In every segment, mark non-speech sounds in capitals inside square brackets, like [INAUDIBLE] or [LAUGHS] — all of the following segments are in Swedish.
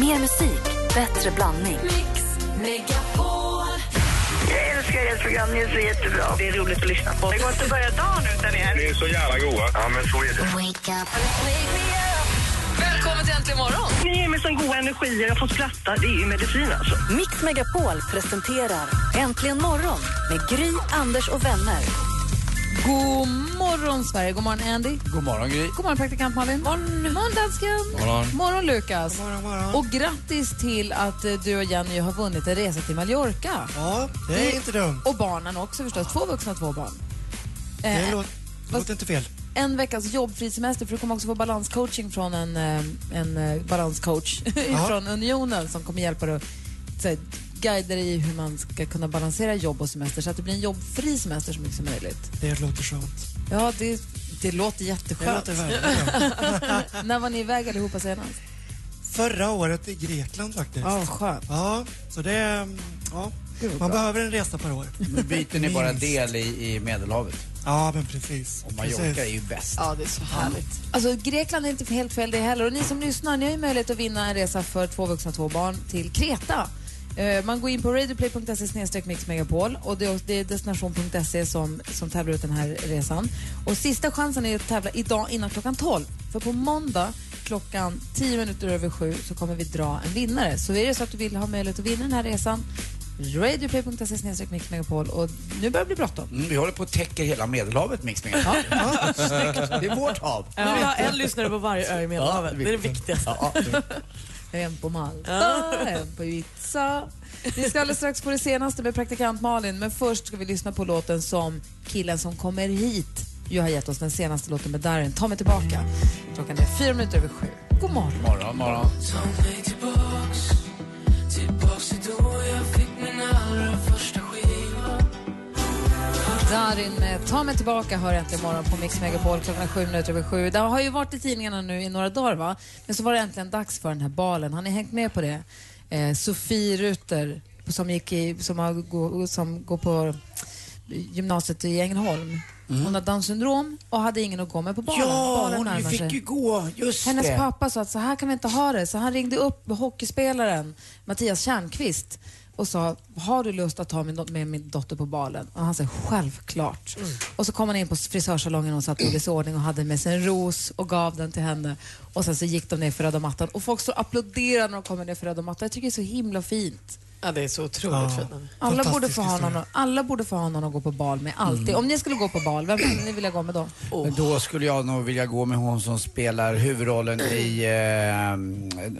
Mer musik, bättre blandning. Jag älskar ert program, ni är så jättebra. Det är roligt att lyssna på. Det går inte att börja dagen utan er. Ni är så jävla goa. Ja, men så är det. Välkommen till Äntligen morgon! Ni ger mig sån god energi. Jag får skratta. Det är ju medicin alltså. Mix Megapol presenterar Äntligen morgon med Gry, Anders och vänner. God morgon, Sverige. God morgon, Andy. God morgon Gry. God morgon, praktikant Malin. Morgon, morgon dansken. morgon. morgon Lukas. Och grattis till att eh, du och Jenny har vunnit en resa till Mallorca. Ja, det är inte dumt. Och barnen också förstås. Två vuxna, två barn. Det Eh, låter, låter inte fel. en veckas jobbfri semester för du kommer också få balanscoaching från en, eh, en eh, balanscoach [LAUGHS] från Unionen som kommer hjälpa dig att dig i hur man ska kunna balansera jobb och semester så att det blir en jobbfri semester så mycket som möjligt. Det låter skönt. Ja, det, det låter Det jätteskönt. låter väldigt bra. [LAUGHS] När var ni iväg allihopa senast? Förra året i Grekland faktiskt. Ja, vad skönt. Ja, så det... Ja, man behöver en resa per år. Nu byter ni bara del i, i Medelhavet. Ja, men precis. Och Mallorca precis. är ju bäst. Ja, det är så härligt. Alltså, Grekland är inte helt fel det heller. Och ni som lyssnar, ni har ju möjlighet att vinna en resa för två vuxna två barn till Kreta. Eh, Man går in på radioplay.se mixmegapol och det är, destination.se som, som tävlar ut den här resan. Och sista chansen är att tävla idag innan klockan 12. För på måndag klockan 10 minuter över sju så kommer vi dra en vinnare. Så är det så att du vill ha möjlighet att vinna den här resan, radioplay.se mixmegapol och nu börjar det bli bråttom. Mm, vi håller på att täcka hela Medelhavet Mix. Ja. [LAUGHS] Det är vårt hav. Vi vill ha en lyssnare på varje ö i Medelhavet. det är det viktigaste. Ja. En på Malta, en på Ibiza. Vi ska alldeles strax få det senaste med praktikant Malin, men först ska vi lyssna på låten som killen som kommer hit ju har gett oss den senaste låten med Darin. Ta mig tillbaka. Klockan är fyra minuter över sju. God morgon. Morgon, morgon. Darin med Ta mig tillbaka hör äntligen morgon på Mix Megapol klockan är sju minuter över sju. Det har ju varit i tidningarna nu i några dagar va? Men så var det äntligen dags för den här balen. Har ni hängt med på det? Eh, Sofie Ruter som, gick i, som, har, gå- som går på gymnasiet i Ängelholm. Hon har Downs syndrom och hade ingen att gå med på balen. Ja, balen hon närmar fick ju gå. Just Hennes det. pappa sa att så här kan vi inte ha det. Så han ringde upp hockeyspelaren Mattias Tjärnqvist och sa, har du lust att ta min, med min dotter på balen? Och han sa, självklart. Och så kom han in på frisörsalongen och satt i ordning och hade med sig en ros och gav den till henne. Och sen så gick de ner för röda mattan och folk står och applåderar när de kommer ner för röda mattan. Jag tycker det är så himla fint. Ja, det är så otroligt Ja. fint. Alla borde, få ha någon, alla borde få ha någon att gå på bal med, alltid. Om ni skulle gå på bal, vem skulle ni vilja gå med då? Men då skulle jag nog vilja gå med hon som spelar huvudrollen i eh,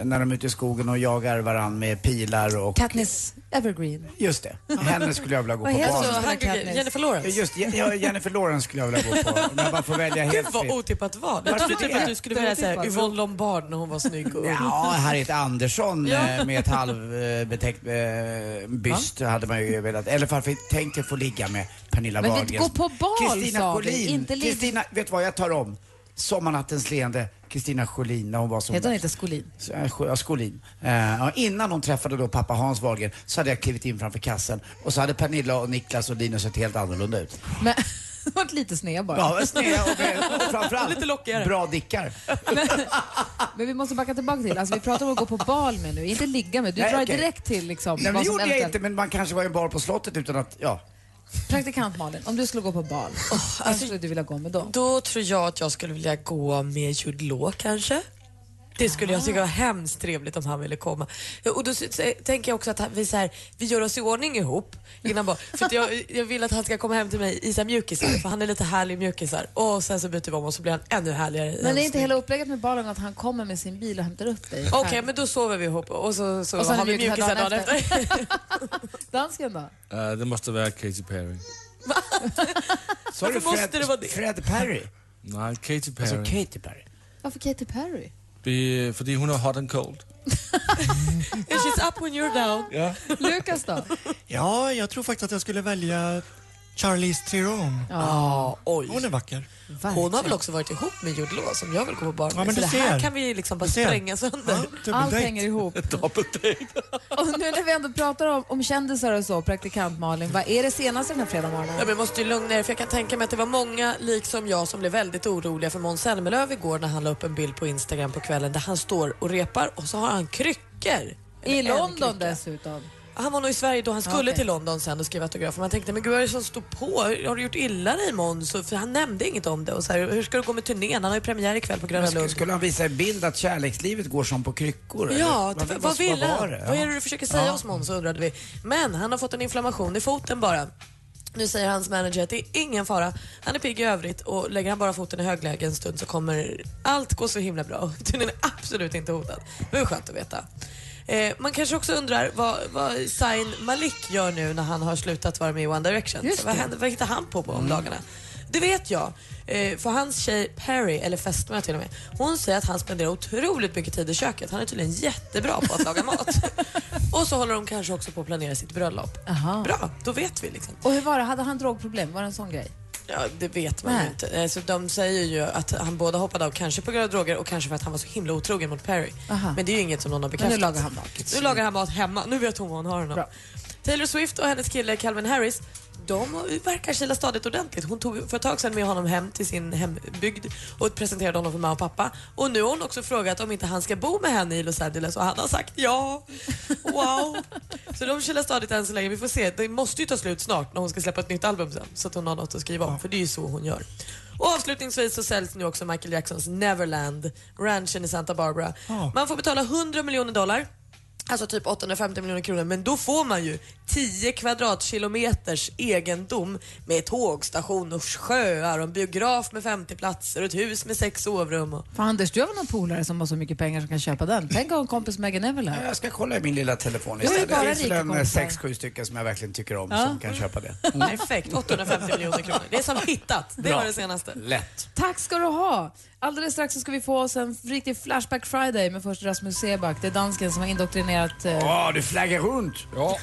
när de är ute i skogen och jagar varann med pilar och... Katniss Evergreen. Just det. Henne skulle jag vilja gå Vad på heter barn. Jennifer Lawrence. Just ja, Jennifer Lawrence skulle jag vilja gå på. Om jag bara får välja Gud helt vad fritt. otippat val. Jag trodde typ att du skulle vilja säga Otippat. Yvonne Lombard när hon var snygg och. Ja, Harriet Andersson eh, med ett halvbetäckt eh, byst hade man ju velat. Eller varför tänkte få ligga med Pernilla Men vi- Wahlgren. gå på bal, Kristina ligga- Kristina, vet du vad, jag tar om. Sommarnattens leende, Kristina Scholin när hon var som Heter hon inte Skolin? Eh, ja, Skolin. Eh, innan hon träffade då pappa Hans Wahlgren så hade jag klivit in framför kassen och så hade Pernilla och Niklas och Linus sett helt annorlunda ut. Men, [LAUGHS] det var lite sned bara. Ja, sneda och, [LAUGHS] och framförallt Lite lockigare. bra dickar. Men vi måste backa tillbaka till, alltså vi pratar om att gå på bal med nu, inte ligga med. Du Nej, drar okej. direkt till liksom Nej, men det gjorde jag inte, men man kanske var i en bar på slottet utan att, ja. Praktikant Malin, om du skulle gå på bal, vem skulle du vilja gå med då? Då tror jag att jag skulle vilja gå med Jude Law kanske. Det skulle jag tycka var hemskt trevligt om han ville komma. Och då tänker jag också att vi, så här, vi gör oss i ordning ihop innan bara, för att jag, jag vill att han ska komma hem till mig i så mjukisar, för han är lite härlig mjukisar. Och sen så byter vi om och så blir han ännu härligare. Men är hans inte hela upplägget med balen att han kommer med sin bil och hämtar upp dig? Okej, men då sover vi ihop och så, så Och sen har vi mjukisar dagen dagen efter. [LAUGHS] Dansken då? Uh, det måste vara Katy Perry. Sorry, Varför måste det vara det? Fred Perry. Nej, Katy Perry. Alltså Katy Perry. Varför Katy Perry? Be, fordi hon är hot and cold. [LAUGHS] She's up when you're down. Ja. Lukas då? Ja, jag tror faktiskt att jag skulle välja Charlize Theron. Ja, oj. Hon är vacker. Hon har väl också varit ihop med Jude Law som jag vill gå på bar med. Ja, men så det här ser. kan vi liksom bara spränga sönder. Ja, Allt hänger ihop. [LAUGHS] och nu när vi ändå pratar om, om kändisar och så, praktikant Malin, vad är det senaste den här fredagmorgonen? Ja, men jag måste ju lugna er för jag kan tänka mig att det var många, liksom jag, som blev väldigt oroliga för Måns Zelmerlöw igår när han la upp en bild på Instagram på kvällen där han står och repar och så har han kryckor. I London krycka. dessutom. Han var nog i Sverige då han skulle okej. till London sen och skriva autografer. Man tänkte, men gud vad är det som står på? Har du gjort illa dig Måns? För han nämnde inget om det. Och så här, hur ska det gå med turnén? Han har ju premiär ikväll på Gröna Lund. skulle han visa en bild att kärlekslivet går som på kryckor? eller? Ja, Vad- vad, vad- ville vad han? var det? Vad Ja. är det du försöker säga Ja. oss Måns undrade vi. Men han har fått en inflammation i foten bara. Nu säger hans manager att det är ingen fara. Han är pigg i övrigt och lägger han bara foten i högläge en stund så kommer allt gå så himla bra. [LAUGHS] Turnén är absolut inte hotad. Det var skönt att veta. Eh, man kanske också undrar vad, vad Zayn Malik gör nu när han har slutat vara med i One Direction. Vad, händer, vad hittar han på, på om dagarna? Det vet jag. Eh, för hans tjej Perry, eller fästmö till och med, hon säger att han spenderar otroligt mycket tid i köket. Han är tydligen jättebra på att laga mat. [LAUGHS] och så håller de kanske också på att planera sitt bröllop. Aha. Bra, då vet vi liksom. Och hur var det? Hade han drogproblem? Var det en sån grej? Ja, det vet man ju inte. Alltså, de säger ju att han både hoppade av kanske på grund av droger och kanske för att han var så himla otrogen mot Perry. Aha. Men det är ju inget som någon har Men nu bekräftat. lagar han mat. Nu lagar han mat hemma. Nu vet hon vad hon har honom. Bra. Taylor Swift och hennes kille Calvin Harris de verkar kila stadigt ordentligt. Hon tog för ett tag sedan med honom hem till sin hembygd och presenterade honom för mamma och pappa. Och nu har hon också frågat om inte han ska bo med henne i Los Angeles och han har sagt ja. [LAUGHS] Wow. Så de kilar stadigt än så länge. Vi får se. Det måste ju ta slut snart när hon ska släppa ett nytt album sen så att hon har något att skriva om. För det är ju så hon gör. Och avslutningsvis så säljs nu också Michael Jacksons Neverland, ranchen i Santa Barbara. Man får betala 100 miljoner dollar Alltså typ 850 miljoner kronor. Men då får man ju 10 kvadratkilometers egendom med tågstation och sjöar och en biograf med 50 platser och ett hus med sex sovrum. Och... För Anders, du har väl någon polare som har så mycket pengar som kan köpa den? Tänk en kompis Megan Neverland. Jag ska kolla i min lilla telefon Det är ju istället. bara Det finns en sex, sju stycken som jag verkligen tycker om Ja. som kan köpa det. [LAUGHS] Perfekt, 850 miljoner kronor. Det är som hittat. Det Bra. var det senaste. Lätt. Tack ska du ha! Alldeles strax så ska vi få oss en riktig Flashback Friday med först Rasmus Seback. Det är dansken som har indoktrinerat... Eh, Åh, du flaggar runt! [LAUGHS] Ja.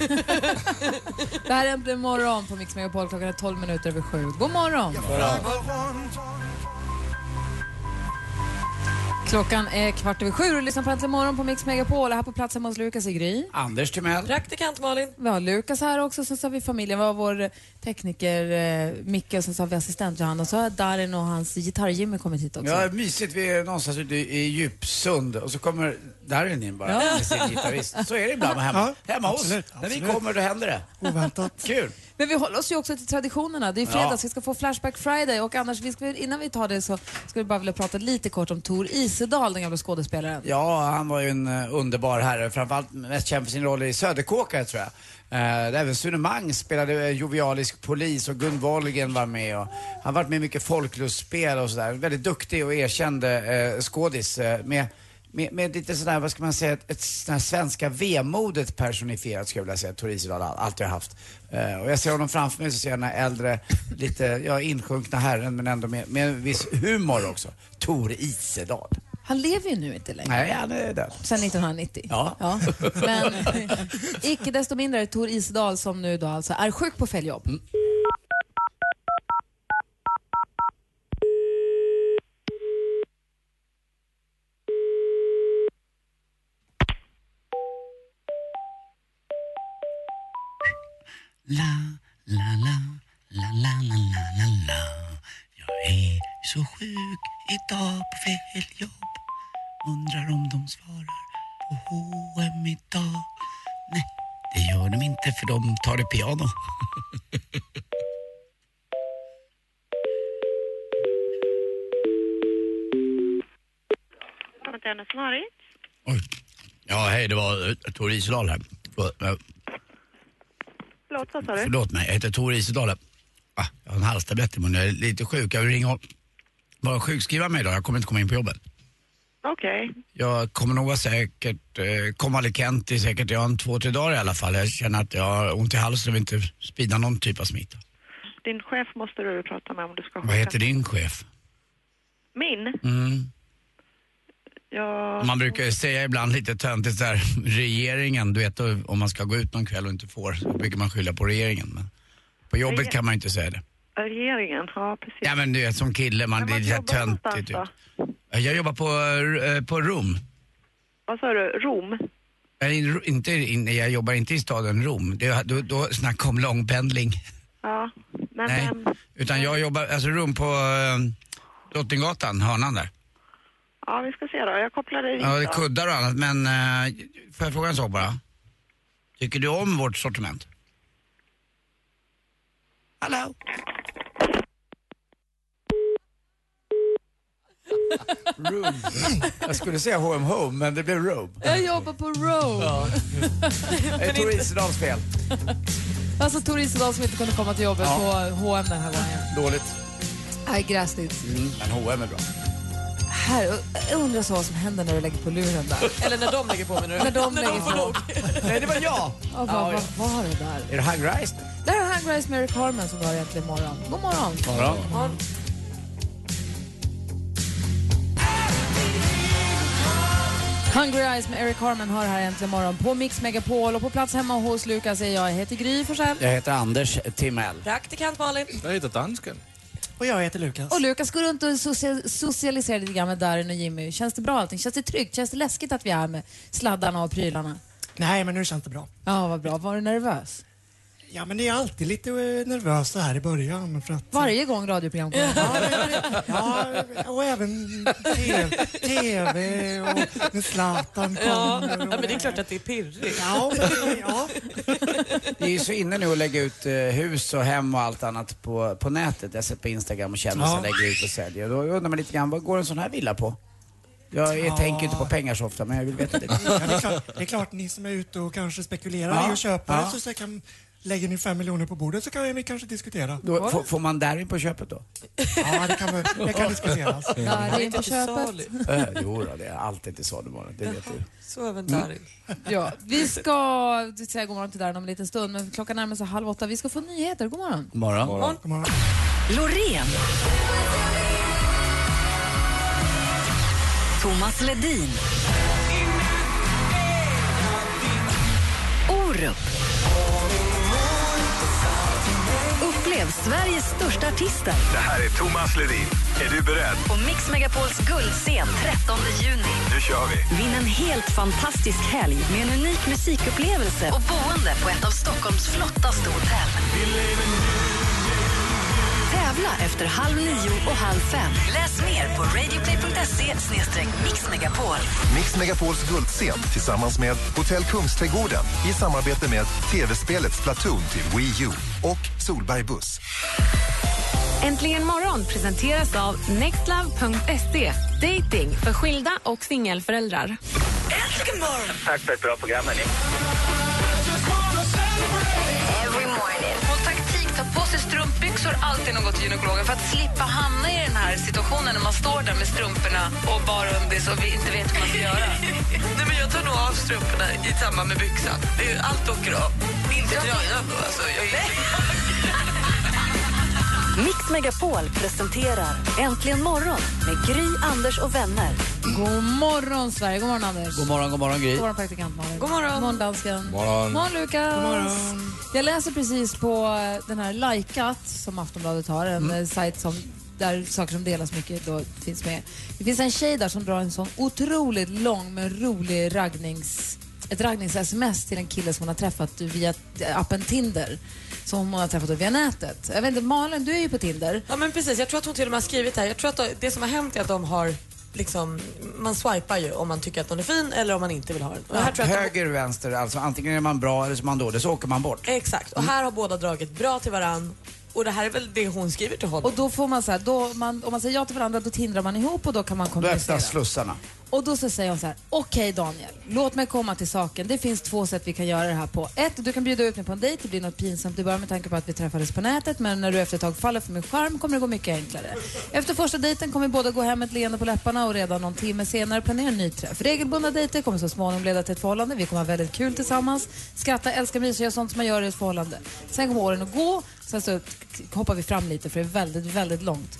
Det här är Äntligen morgon på Mix Megapol. Klockan är 12 minuter över sju. God morgon! Klockan är kvart över sju och lyssnar på Äntligen morgon på Mix Megapol. Här på plats hemma hos Lukas i Gry. Anders Timell. Praktikant Malin. Vi har Lukas här också, sen så har vi familjen. Vi har vår tekniker eh, Micke och sen så har vi assistent Johanna. Så har Darin och hans gitarr-Jimmy kommit hit också. Ja, mysigt. Vi är någonstans ute i i Djupsund och så kommer Darin in bara Ja. med sin gitarrist. Så är det ibland hemma, Ja, hemma hos absolut, När vi kommer då händer det. Oväntat. Kul. Men vi håller oss ju också till traditionerna. Det är fredags, Ja. vi ska få Flashback Friday och annars, vi ska, innan vi tar det så ska vi bara vilja prata lite kort om Tor Isedal, den gamla skådespelaren. Ja, han var ju en uh, underbar herre. Framförallt mest känd för sin roll i Söderkåkare tror jag. Uh, även Sune Mang spelade uh, jovialisk polis och Gun Wollgren var med. Och han har varit med i mycket folklustspel och sådär. Väldigt duktig och erkänd uh, skådis. Uh, med, med, med lite sådär, vad ska man säga, ett, ett sådär svenska vemodet personifierat skulle jag vilja säga. Tor Isedal har alltid haft. Uh, och jag ser honom framför mig så ser jag den här äldre, lite, ja insjunkna herren men ändå med, med en viss humor också. Tor Isedal. Han lever ju nu inte längre. Nej, han är död. Sen 1990. Ja. Men [LAUGHS] icke desto mindre Tor Isedal som nu då alltså är sjuk på fel jobb. La, la, la, la, la, la, la, la, la. Jag är så sjuk idag på fel jobb. Undrar om de svarar på H&M idag. Nej, det gör de inte för de tar det piano. Oj. Ja, hej, det var uh, Tor Isedal här. Förlåt, vad sa du? förlåt mig, jag heter Tor Isedal. här. Ah, jag har en halstablett i munnen, jag är lite sjuk. Jag vill ringa och bara sjukskriva mig idag. Jag kommer inte komma in på jobbet. Okej. Jag kommer nog vara säkert, eh, konvalescent i säkert, jag har en två, tre dagar i alla fall. Jag känner att jag har ont i halsen och vill inte sprida någon typ av smitta. Din chef måste du prata med om du ska Vad heter din chef? Min? Mm. Ja... Man brukar ju säga ibland lite töntigt här, regeringen, du vet om man ska gå ut någon kväll och inte får, så brukar man skylla på regeringen. Men På jobbet kan man ju inte säga det. Regeringen, ja precis. Ja men du vet som kille, man, Men det är du töntigt. ut. Jag jobbar på, eh, på Rom. Vad sa du, Rom? Jag, är inte, in- jag jobbar inte i staden Rom. Det, då, då snacka om långpendling. Ja, men Nej, vem? utan jag jobbar, alltså Rom på äh, Drottninggatan, hörnan där. Ja, vi ska se då. Jag kopplar dig dit Ja, det är kuddar och annat, men äh, får jag fråga en sak bara? Tycker du om vårt sortiment? Hallå? Room. Jag skulle säga H&M Home, men det blev Room. Jag jobbar på Row. Det är Tor Isedals fel. Alltså Tor Isedal som inte kunde komma till jobbet Ja. på H&M den här gången. Dåligt. Nej, gräsligt. Mm, men H&M är bra. Här, jag undrar så vad som händer när du lägger på luren där. [LAUGHS] Eller när de lägger på menar du? [LAUGHS] När de lägger får på. nog. [LAUGHS] Nej, det var jag! Ja, vad, vad var det där? Är det Hug Rice? Där är Hang Rice med Eric Harman som du har egentligen imorgon. God morgon. Morgon. Hungry Eyes med Eric Harman har här äntligen morgon på Mix Megapol och på plats hemma hos Lukas är jag. Jag heter Gry Forssell. Jag heter Anders Timell. Praktikant Malin. Jag heter dansken. Och jag heter Lukas. Och Lukas går runt och social, socialiserar lite grann med Darin och Jimmy. Känns det bra allting? Känns det tryggt? Känns det läskigt att vi är med sladdarna och prylarna? Nej, men nu känns det bra. Ja, vad bra. Var du nervös? Ja, men det är alltid lite eh, nervöst så här i början. För att, Varje gång radioprogram kommer. Ja, ja, och även TV, TV och när Zlatan Ja, kommer. ja, och- men det är klart att det är pirrigt. Ja, men- ja. Vi är ju så inne nu att lägga ut eh, hus och hem och allt annat på, på nätet. Jag har sett på Instagram och kändisar Ja. lägger ut och säljer. Då undrar man lite grann, vad går en sån här villa på? Jag är, tänker inte på pengar så ofta, men jag vill veta det. Ja, det, är klart, det är klart, ni som är ute och kanske spekulerar Ja, i att köpa ja. så, så kan, lägger ni fem miljoner på bordet så kan vi kanske diskutera. Då, får, får man Darin på köpet då? Ja, det kan, det kan diskuteras. Darin på köpet. Eh, jo då, det är alltid till salu bara, det vet du. Så även Darin. Ja, vi ska säga god morgon till Darin om en liten stund, men klockan närmar sig halv åtta. Vi ska få nyheter. God morgon. God morgon. God morgon. Loreen. Thomas Ledin. Orup. Upplev Sveriges största artister Det här är Thomas Ledin. Är du beredd? på Mix Megapols guldscen 13 juni. Nu kör vi! Vinn en helt fantastisk helg med en unik musikupplevelse och boende på ett av Stockholms flottaste hotell. Tävla efter halv nio och halv fem. Läs mer på radioplay.se mixmegapol. Mix Megapols guldscen tillsammans med Hotell Kungsträdgården i samarbete med tv-spelet Splatoon till Wii U och Solberg Buss. Äntligen morgon presenteras av nextlove.se. Dating för skilda och singelföräldrar. Tack för ett bra program, hörni. Strumpbyxor alltid när går till gynekologen för att slippa hamna i den här situationen när man står där med strumporna och bara undis och vi inte vet vad man ska göra. [LAUGHS] Nej, men jag tar nog av strumporna i samband med byxan. Det är, allt åker av. Inte tröjan då. Alltså, jag är Mix Megapol presenterar Äntligen morgon med Gry, Anders och vänner. God morgon, Sverige. God morgon, Anders. God morgon, god morgon Gry. God morgon, praktikant Malin. God morgon. God morgon, dansken. Morgon. God morgon, Lukas. God morgon. Jag läser precis på eh, den här Likat som Aftonbladet har, en mm. sajt som där saker som delas mycket då finns med. Det finns en tjej där som drar en sån otroligt lång men rolig raggnings ett raggnings-sms till en kille som hon har träffat via appen Tinder. Som hon har träffat via nätet. Jag vet inte, Malin, du är ju på Tinder. Ja men precis, jag tror att hon till och med har skrivit här. Jag tror att det som har hänt är att de har liksom, man swipar ju om man tycker att någon är fin eller om man inte vill ha den. Och här tror jag att de, Höger, vänster, alltså antingen är man bra eller så är man dålig, så åker man bort. exakt, och här har båda dragit bra till varann. Och det här är väl det hon skriver till honom. Och då får man så här, då man, om man säger ja till varandra då tindrar man ihop och då kan man Då kommunicera. öppnas slussarna. Och då så säger hon så här, okej Daniel, låt mig komma till saken. Det finns två sätt vi kan göra det här på. Ett, du kan bjuda ut mig på en dejt, det blir något pinsamt i början med tanke på att vi träffades på nätet, men när du efter ett tag faller för min charm kommer det gå mycket enklare. Efter första dejten kommer vi båda gå hem med ett leende på läpparna och redan någon timme senare planera en ny träff. Regelbundna dejter kommer så småningom leda till ett förhållande, vi kommer ha väldigt kul tillsammans, skratta, älska, mysa och göra sånt som man gör i ett förhållande. Sen kommer åren att gå, sen så hoppar vi fram lite för det är väldigt, väldigt långt.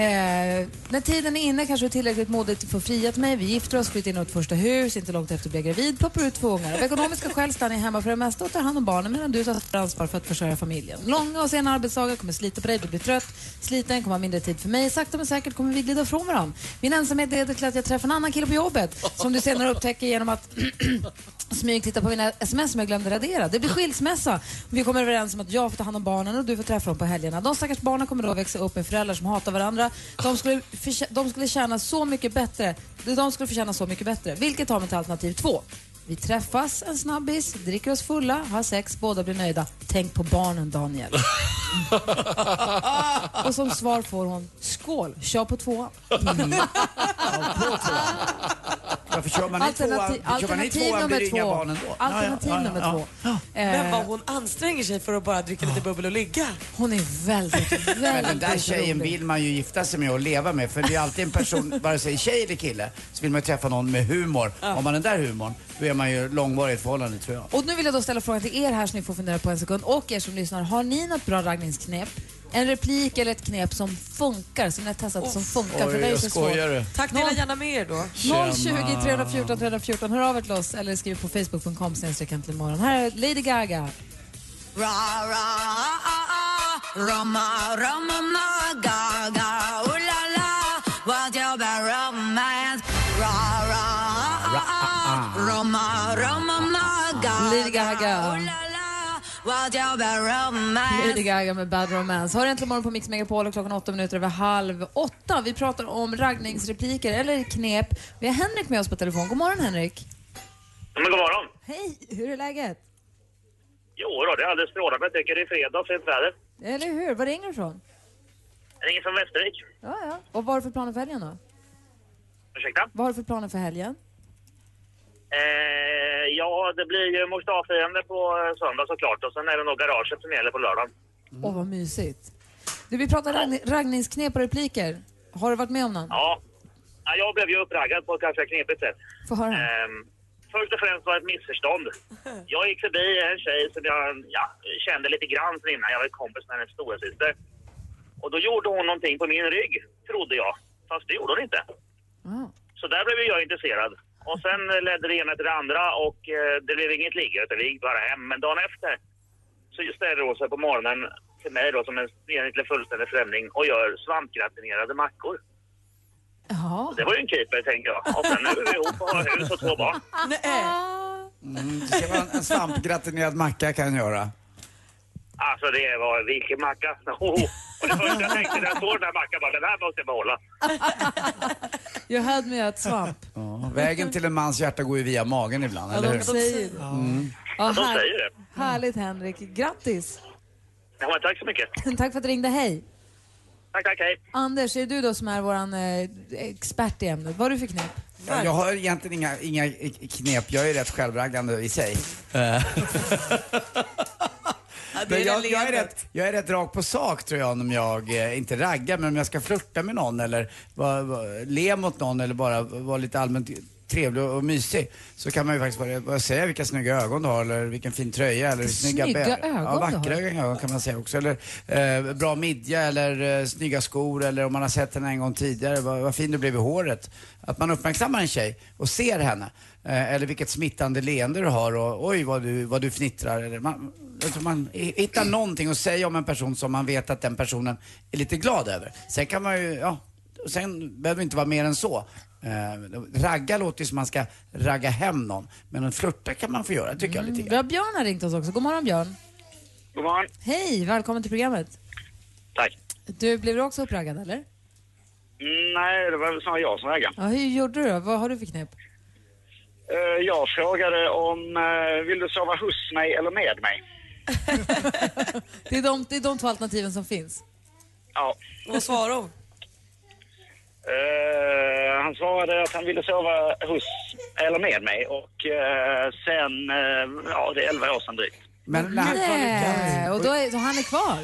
Eh, när tiden är inne kanske du är tillräckligt modig för att fria till mig. Vi gifter oss, flyttar in i vårt första hus, inte långt efter blir jag gravid, ploppar ut två ungar. Av ekonomiska skäl stannar jag hemma för det mesta och tar hand om barnen medan du tar ansvar för att försörja familjen. Långa och sena arbetsdagar kommer slita på dig, du blir trött, sliten, kommer ha mindre tid för mig. Sakta men säkert kommer vi glida ifrån varandra. Min ensamhet leder till att jag träffar en annan kille på jobbet som du senare upptäcker genom att [CLEARS THROAT] smygtitta på mina sms som jag glömde radera. Det blir skilsmässa. Vi kommer överens om att jag får ta hand om barnen och du får träffa dem på helgerna. De stackars barnen kommer då växa upp med föräldrar som hatar varandra. De skulle, de skulle tjäna så mycket bättre. De skulle förtjäna så mycket bättre. Vilket tar mig till alternativ två. Vi träffas en snabbis, dricker oss fulla, har sex, båda blir nöjda. Tänk på barnen, Daniel. [LAUGHS] och som svar får hon, skål, kör på tvåan. Varför kör man i tvåan? Alternativ, Kör man i alternativ tvåan det nummer två. Alternativ nummer två. Men Eh, vad hon anstränger sig för att bara dricka lite bubbel och ligga. hon är väldigt, väldigt Men den där tjejen rolig. vill man ju gifta sig med och leva med. För det är alltid en person, vare sig tjej eller kille, så vill man träffa någon med humor. Har man den där humorn, då är man ju långvarig i ett förhållande tror jag. Och nu vill jag då ställa frågan till er här så ni får fundera på en sekund. Och er som lyssnar, har ni något bra raggningsknep? En replik eller ett knep som funkar, som ni har testat som funkar? för det är ju så svårt. du? Tack, dela gärna med er då. 020 314 314, hör av er till oss eller skriv på facebook.com snedstreck äntligen morgon. Här är Lady Gaga. Lady Lady Gaga med Bad Romance. Har äntligen morgon på Mix Megapol och klockan åtta minuter över halv åtta. Vi pratar om raggningsrepliker eller knep. Vi har Henrik med oss på telefon. God morgon Henrik. Men god morgon. Hej, hur är läget? Jo då, det är alldeles strålande. Jag tycker det är fredag och fint väder. Eller hur? Var ringer du ifrån? Jag ringer från Västervik. Ja, ja. Och vad har du för planer för helgen då? Ursäkta? Vad har du för planer för helgen? Eh, ja, det blir ju mors dag-firande på eh, söndag såklart. Och sen är det nog garaget som gäller på lördagen. Åh, vad mysigt. Du, vi pratar ragn- raggningsknep och repliker. Har du varit med om någon? Ja. ja jag blev ju uppraggad på ett ganska knepigt sätt. Få höra. Ehm, först och främst var det ett missförstånd. [LAUGHS] Jag gick förbi en tjej som jag ja, kände lite grann sen innan. Jag var kompis med hennes storasyster. Och då gjorde hon någonting på min rygg, trodde jag. Fast det gjorde hon inte. Ah. Så där blev jag intresserad. Och sen eh, ledde det ena till det andra och eh, det blev inget ligg utan vi gick bara hem. Men dagen efter så ställde hon sig på morgonen till mig då som en egentligen fullständig främling och gör svampgratinerade mackor. Jaha. Det var ju en keeper tänker jag. Och sen nu är vi ihop och har hus och två barn. Mm, du ser vad en, svampgratinerad macka kan göra. Alltså det var vilken macka. Oh. [LAUGHS] Och det första jag tänkte när jag såg den här mackan var den här måste jag behålla. [LAUGHS] You had me at swamp. Ja, vägen till en mans hjärta går ju via magen ibland, eller de hur? säger det. Mm. Ja, De här, säger det. härligt Henrik. Grattis. Ja, men tack så mycket. [LAUGHS] Tack för att du ringde. Hej. Tack, tack, hej. Anders, är det du då som är vår eh, expert i ämnet? Vad har du för knep? Ja, jag har egentligen inga, inga knep. Jag är rätt självraggande i sig. [LAUGHS] [LAUGHS] Men jag, jag, är rätt, jag är rätt rak på sak tror jag om jag eh, inte raggar men om jag ska flirta med någon eller va, va, le mot någon eller bara vara lite allmänt trevlig och mysig så kan man ju faktiskt bara, säga vilka snygga ögon du har eller vilken fin tröja eller snygga, snygga bä- ögon Ja, du vackra har. ögon kan man säga också. Eller eh, bra midja eller eh, snygga skor eller om man har sett henne en gång tidigare, vad, vad fin du blev i håret. Att man uppmärksammar en tjej och ser henne. Eh, eller vilket smittande leende du har och oj vad du, vad du fnittrar. Eller man, alltså man hittar någonting att säga om en person som man vet att den personen är lite glad över. Sen kan man ju, ja, sen behöver det inte vara mer än så. Eh, ragga låter ju som man ska ragga hem någon. Men en flirta kan man få göra, tycker jag lite Vi grann. har Björn har ringt oss också. God morgon Björn. God morgon. Hej, välkommen till programmet. Tack. Du, blev du också uppraggad eller? Mm, nej, det var väl snarare jag som raggade. Ja, hur gjorde du då? Vad har du för knep? Eh, jag frågade om eh, vill du sova hos mig eller med mig? [LAUGHS] Det är de, det är de två alternativen som finns. Ja. Vad svarade hon? Eh, han svarade att han ville sova hos eller med mig och eh, sen, eh, ja det är 11 år sedan drygt. Men, men, Nej, och då är, så han är kvar?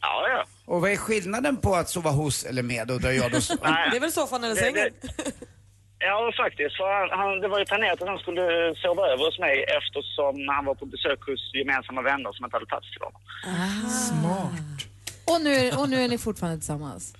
Ja, ja. och vad är skillnaden på att sova hos eller med? Och då jag då, [LAUGHS] Det är väl soffan eller Det- sängen? Ja, faktiskt. För han, han, det var ju planerat att han skulle sova över hos mig eftersom han var på besök hos gemensamma vänner som inte hade plats till honom. Smart. Och nu, och nu är ni fortfarande tillsammans?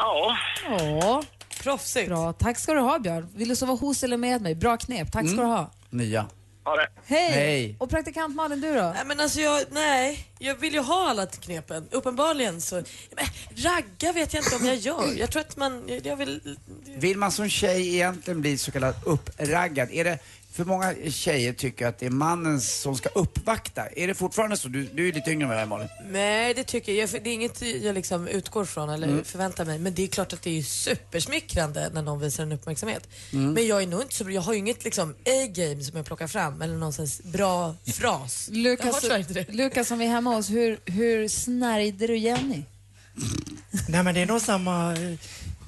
Ja. Ja. Proffsigt. Bra. Tack ska du ha, Björn. Vill du sova hos eller med mig? Bra knep. Tack ska du ha. Nya. Ha det. Hej! Hej. Och praktikant Malin, du då? Nej, men alltså jag, nej, jag vill ju ha alla knepen. Uppenbarligen så... Men, ragga vet jag inte om jag gör. Jag tror att man... Jag vill... Vill man som tjej egentligen bli så kallad uppraggad? Är det, för många tjejer tycker att det är mannen som ska uppvakta. Är det fortfarande så? Du, du är lite yngre än är Malin. Nej, det tycker jag. Det är inget jag liksom utgår från eller Mm. förväntar mig. Men det är klart att det är supersmickrande när någon visar en uppmärksamhet. Mm. Men jag är nog inte så Jag har ju inget liksom A-game som jag plockar fram eller någon slags bra fras. Lukas. Lukas som är hemma hos, hur, hur snärjde du Jenny? Nej men det är nog samma eh,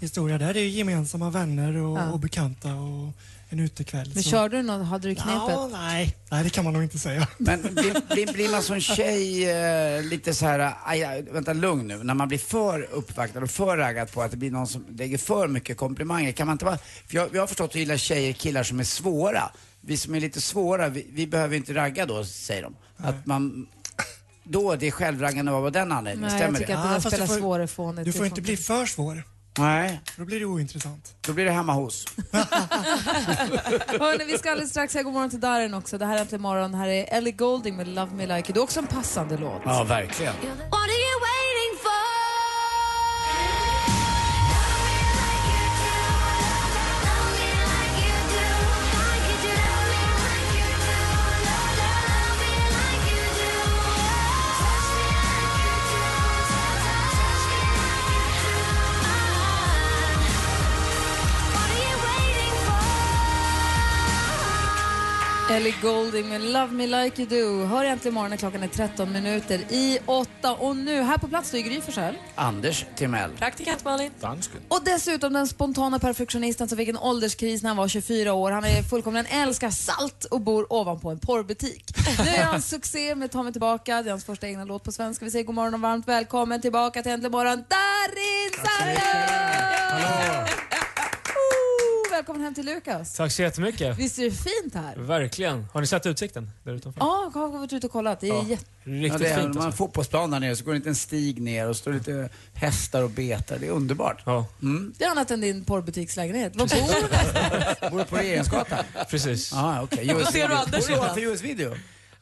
historia där. Det är ju gemensamma vänner och, Ja. och bekanta och en utekväll. Men så- körde du något, hade du knepet? Ja, nej. nej, det kan man nog inte säga. Men blir, blir, blir man som tjej eh, lite så här, aj, aj, vänta lugn nu, när man blir för uppvaktad och för raggad på att det blir någon som lägger för mycket komplimanger, kan man inte vara, för jag, jag har förstått att gillar tjejer killar som är svåra. Vi som är lite svåra, vi, vi behöver inte ragga då, säger de. Att man, då det är självraggande av den anledningen, Nej, jag stämmer tycker det? att det fast spelar du får- svårefånigt. Du får Det inte bli för svår. Nej, Då blir det ointressant. då blir det hemma hos. [LAUGHS] Hörrni, vi ska alldeles strax säga god morgon till Darin också. Det här är Äntligen morgon. Här är Ellie Goulding med Love Me Like You. Det är också en passande låt. Ja, verkligen. Ellie Goulding med Love Me Like You Do. Hör äntligen morgon när klockan är 13 minuter i 8. Och nu, här på plats står Gry Forssell. Anders Timell. Praktikant Malin. Dansken. Och dessutom den spontana perfektionisten som fick en ålderskris när han var 24 år. Han är fullkomligen älskar salt och bor ovanpå en porrbutik. Nu är han succé med Ta mig tillbaka. Det är hans första egna låt på svenska. Vi säger god morgon och varmt välkommen tillbaka till Äntligen morgon, Darin Sariah! Välkommen hem till Lukas. Tack så jättemycket. Visst är det fint här? Verkligen. Har ni sett utsikten där utanför? Ja, jag har varit ute och kollat. Det är Ja. jätte... Riktigt ja, det är, fint Man har en alltså. fotbollsplan där nere så går det inte en stig ner och står lite hästar och betar. Det är underbart. Ja, Det är annat än din porrbutikslägenhet. Var bor du? Bor på Regeringsgatan? precis. Ja, okej. Då ser du. Anders Bor du ovanför US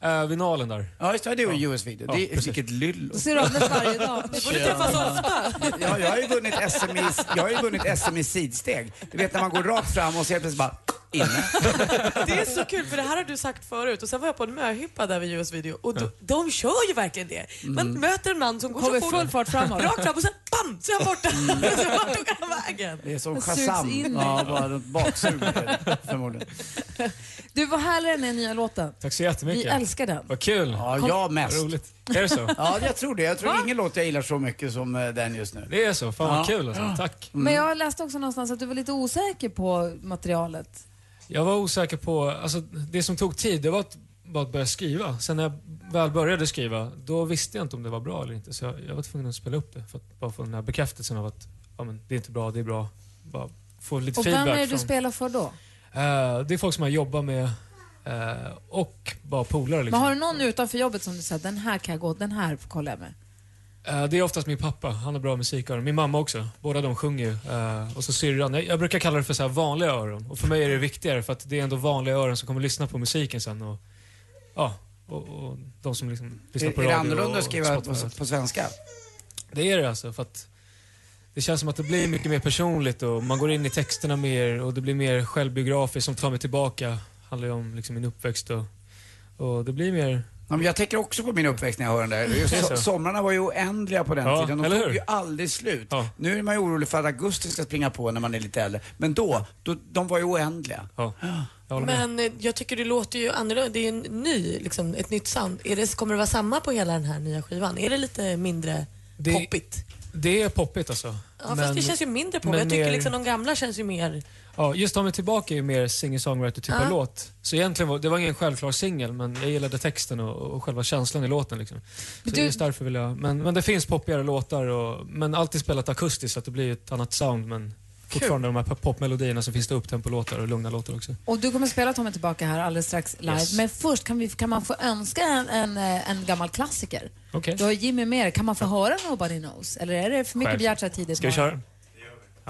video? Uh, vid Nalen där. Ja, just det. Det är ju US video. Ja, Det är, precis. vilket lyllo. Då ser du Anders varje dag. Vi borde träffas ofta. Ja, jag har ju vunnit SM i, jag har ju vunnit SM i sidsteg. Du vet när man går rakt fram och så helt plötsligt bara inne. [LAUGHS] Det är så kul för det här har du sagt förut och sen var jag på en möhippa där vid US Video och de, de kör ju verkligen det. Man möter en man som går Kommer så full fart framåt. Rakt fram och sen bam så är han borta. [LAUGHS] så vart tog han vägen? Det är som Shazam. Ja, bara baksug förmodligen. [LAUGHS] Du, vad härlig den är nya låten. Tack så Vi jättemycket. älskar den. Vad kul. Ja, jag mest. Vad roligt. Är det så? [LAUGHS] Ja, jag tror det. Jag tror ingen låt jag gillar så mycket som eh, den just nu. Det är så. Fan vad Ja. kul alltså. Tack. Men jag läste också någonstans att du var lite osäker på materialet. Jag var osäker på, alltså det som tog tid det var att, bara att börja skriva. Sen när jag väl började skriva, då visste jag inte om det var bra eller inte. Så jag, jag var tvungen att spela upp det för att bara få den här bekräftelsen av att ja, men, det är inte bra, det är bra. Bara få lite Och vem feedback. är det du från- spelar för då? Eh, det är folk som jag jobbar med eh, och bara polare. Men Liksom. har du någon utanför jobbet som du säger, den här kan jag gå, den här kollar jag med? Eh, det är oftast min pappa, han har bra musiköron. Min mamma också. Båda de sjunger ju. Och så syrran. Jag, jag brukar kalla det för så här vanliga öron. Och för mig är det viktigare för att det är ändå vanliga öron som kommer lyssna på musiken sen. Och, ja, och, och de som liksom lyssnar Är, på är det radio annorlunda att och skriva på, på svenska? Det är det alltså. För att det känns som att det blir mycket mer personligt och man går in i texterna mer och det blir mer självbiografiskt som tar mig tillbaka. handlar ju om liksom min uppväxt och, och det blir mer... Ja, men jag tänker också på min uppväxt när jag hör den där. Just somrarna var ju oändliga på den Ja, tiden. De tog hur? ju aldrig slut. Ja. Nu är man ju orolig för att augusti ska springa på när man är lite äldre. Men då, då de var ju oändliga. Ja, jag. Men eh, jag tycker det låter ju annorlunda. Det är en ny, liksom, ett nytt sound. Är det, kommer det vara samma på hela den här nya skivan? Är det lite mindre Det- poppigt? Det är poppigt alltså. Ja, fast det känns ju mindre pop. men Jag tycker mer- liksom de gamla känns ju mer... Ja, just Ta mig tillbaka är ju mer singer-songwriter typ Ja. av låt. Så egentligen var det var ingen självklar singel, men jag gillade texten och, och själva känslan i låten. Liksom. Så Men det du- just därför vill jag... Men, men det finns poppigare låtar, och, men alltid spelat akustiskt så att det blir ett annat sound. Men fortfarande de här pop- popmelodierna så finns det upptempo-låtar och lugna låtar också. Och du kommer spela mig tillbaka här alldeles strax live. Yes. Men först, kan, vi, kan man få önska en, en, eh, en gammal klassiker? Okej. Du har Jimmy med dig. Kan man få höra Nobody Knows? Eller är det för mycket begärt så här tidigt? Ska vi köra?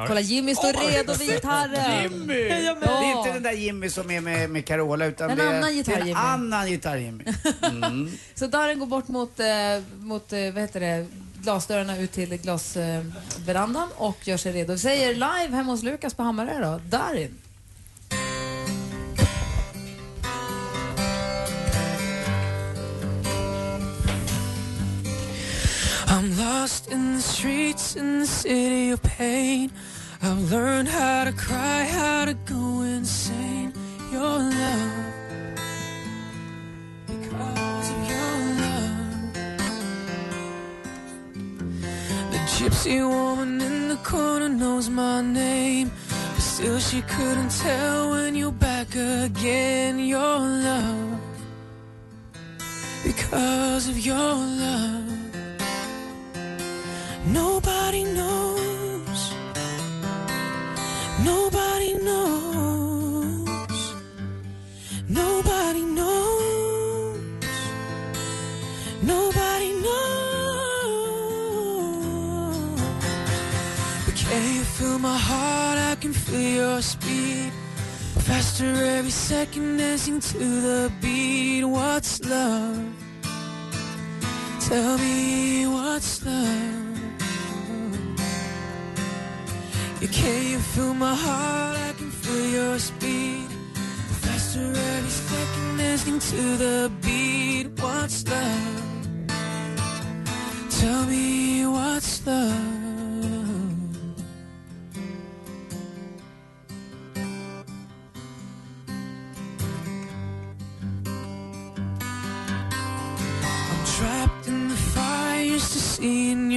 Kolla, Jimmy står redo vid gitarren. Jimmy! Jag Det är inte den där Jimmy som är med, med Carola utan En det är, annan gitarr-Jimmy. en annan gitarr-Jimmy. Mm. [LAUGHS] Så Darin går bort mot, eh, mot eh, vad heter det, glasdörrarna ut till glasverandan eh, och gör sig redo. Vi säger live hemma hos Lukas på Hammarö då. Darin. I'm lost in the streets in the city of pain. I've learned how to cry, how to go insane. Your love, gypsy woman in the corner knows my name, but still she couldn't tell when you're back again. Your love, because of your love. Nobody knows. Nobody knows. Nobody knows. Can feel your speed. Faster every second, dancing to the beat. What's love? Tell me what's love? You can you feel my heart? I can feel your speed. Faster every second, listening to the beat. What's love? Tell me what's love?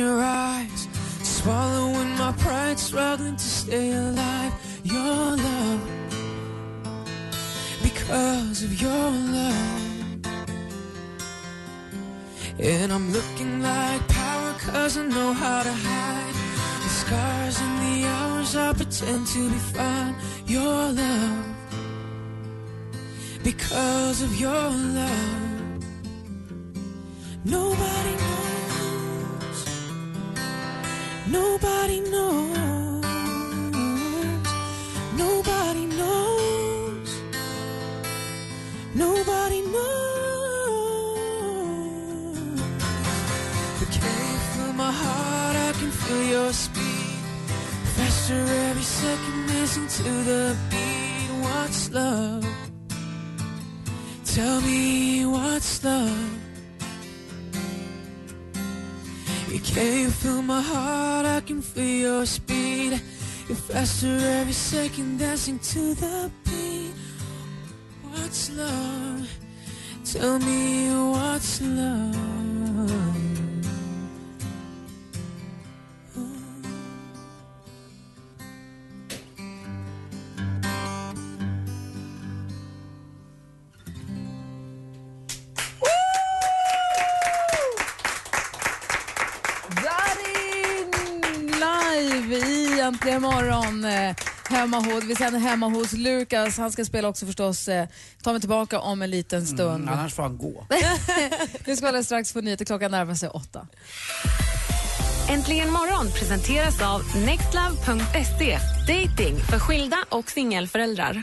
Your eyes. Swallowing my pride, struggling to stay alive. Your love, because of your love. And I'm looking like power, cause I know how to hide. The scars and the hours I pretend to be fine. Your love, because of your love. Nobody knows. Nobody knows. Can feel your speed. You're faster every second, dancing to the Äntligen morgon. Eh, hemma hos, vi sänder hemma hos Lukas. Han ska spela också förstås. Eh, ta mig tillbaka om en liten stund. Mm, annars får han gå. [LAUGHS] Vi ska alldeles strax få nyheter. Klockan närmar sig åtta. Äntligen morgon presenteras av nextlove.se. Dating för skilda och singelföräldrar.